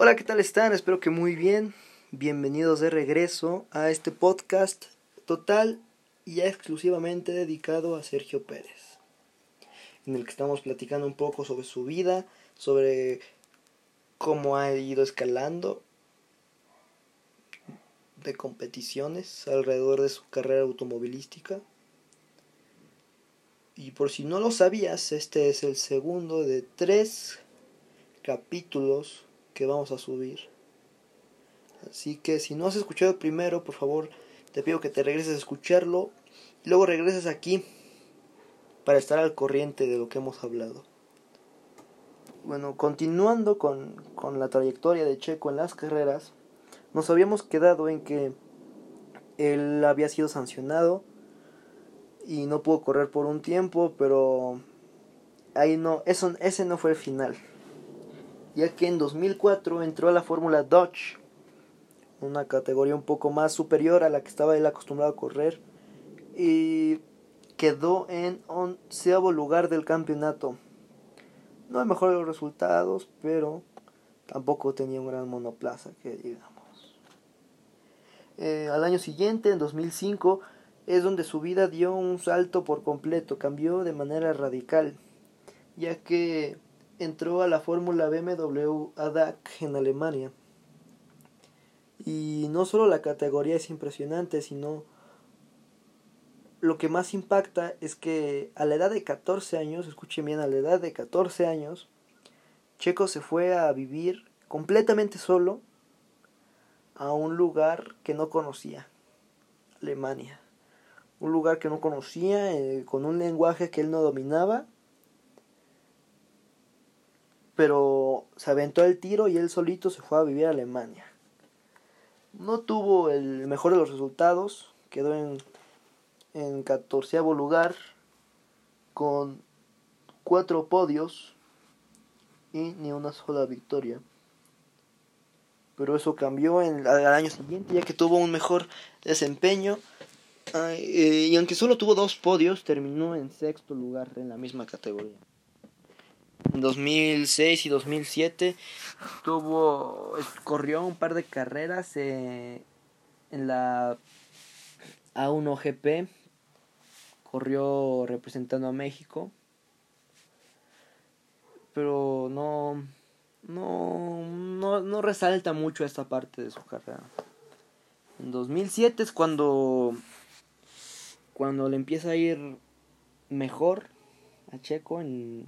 Hola, ¿qué tal están? Espero que muy bien. Bienvenidos de regreso a este podcast total y exclusivamente dedicado a Sergio Pérez, en el que estamos platicando un poco sobre su vida, sobre cómo ha ido escalando de competiciones alrededor de su carrera automovilística. Y por si no lo sabías, este es el segundo de tres capítulos que vamos a subir. Así que si no has escuchado primero, por favor, te pido que te regreses a escucharlo y luego regreses aquí para estar al corriente de lo que hemos hablado. Bueno, continuando con, con la trayectoria de Checo en las carreras, nos habíamos quedado en que él había sido sancionado y no pudo correr por un tiempo, pero ahí no, eso, ese no fue el final ya que en 2004 entró a la Fórmula Dodge, una categoría un poco más superior a la que estaba él acostumbrado a correr, y quedó en onceavo lugar del campeonato. No el mejor de los resultados, pero tampoco tenía un gran monoplaza, que digamos. Eh, al año siguiente, en 2005, es donde su vida dio un salto por completo, cambió de manera radical, ya que entró a la Fórmula BMW ADAC en Alemania. Y no solo la categoría es impresionante, sino lo que más impacta es que a la edad de 14 años, escuchen bien, a la edad de 14 años, Checo se fue a vivir completamente solo a un lugar que no conocía, Alemania. Un lugar que no conocía, eh, con un lenguaje que él no dominaba pero se aventó el tiro y él solito se fue a vivir a Alemania. No tuvo el mejor de los resultados, quedó en, en 14 lugar con cuatro podios y ni una sola victoria. Pero eso cambió en, al año siguiente ya que tuvo un mejor desempeño. Eh, y aunque solo tuvo dos podios, terminó en sexto lugar en la misma categoría. En 2006 y 2007 tuvo corrió un par de carreras eh, en la A1 GP corrió representando a México pero no no, no, no resalta mucho esta parte de su carrera. En 2007 es cuando cuando le empieza a ir mejor a Checo en,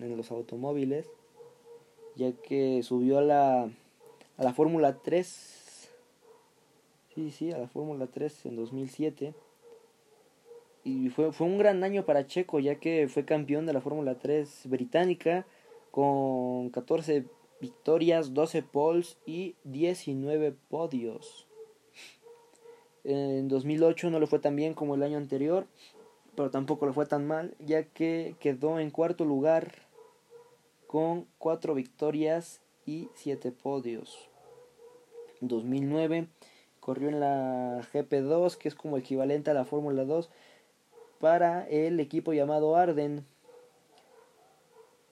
en, los automóviles, ya que subió a la, a la Fórmula 3, sí, sí, a la Fórmula 3 en 2007. Y fue, fue un gran año para Checo, ya que fue campeón de la Fórmula 3 británica con 14 victorias, 12 poles y 19 podios. En 2008 no lo fue tan bien como el año anterior, pero tampoco le fue tan mal, ya que quedó en cuarto lugar con cuatro victorias y siete podios. En 2009 corrió en la GP2, que es como equivalente a la Fórmula 2, para el equipo llamado Arden.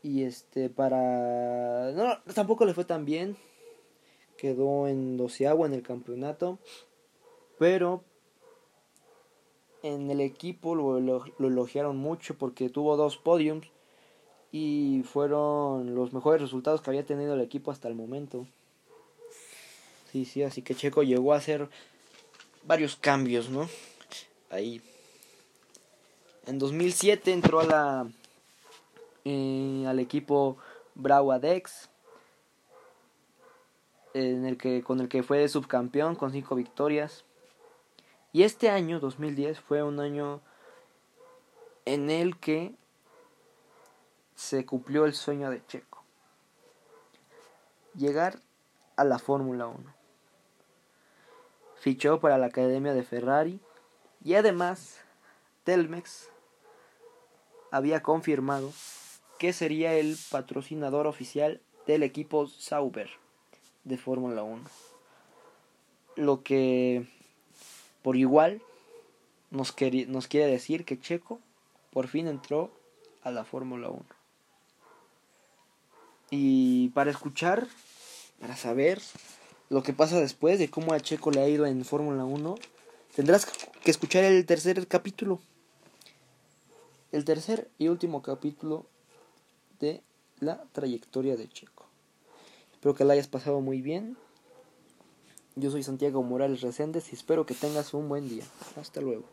Y este, para. No, tampoco le fue tan bien. Quedó en doceavo en el campeonato. Pero en el equipo lo, lo, elogiaron mucho porque tuvo dos podiums y fueron los mejores resultados que había tenido el equipo hasta el momento. Sí, sí, así que Checo llegó a hacer varios cambios, ¿no? Ahí. En 2007 entró a la eh, al equipo Bravo Adex en el que con el que fue subcampeón con cinco victorias. Y este año, 2010, fue un año en el que se cumplió el sueño de Checo. Llegar a la Fórmula 1. Fichó para la Academia de Ferrari y además Telmex había confirmado que sería el patrocinador oficial del equipo Sauber de Fórmula 1. Lo que por igual, nos, quiere decir que Checo por fin entró a la Fórmula 1. Y para escuchar para saber lo que pasa después de cómo a Checo le ha ido en Fórmula 1, tendrás que escuchar el tercer capítulo. El tercer y último capítulo de la trayectoria de Checo. Espero que la hayas pasado muy bien. Yo soy Santiago Morales Reséndez y espero que tengas un buen día. Hasta luego.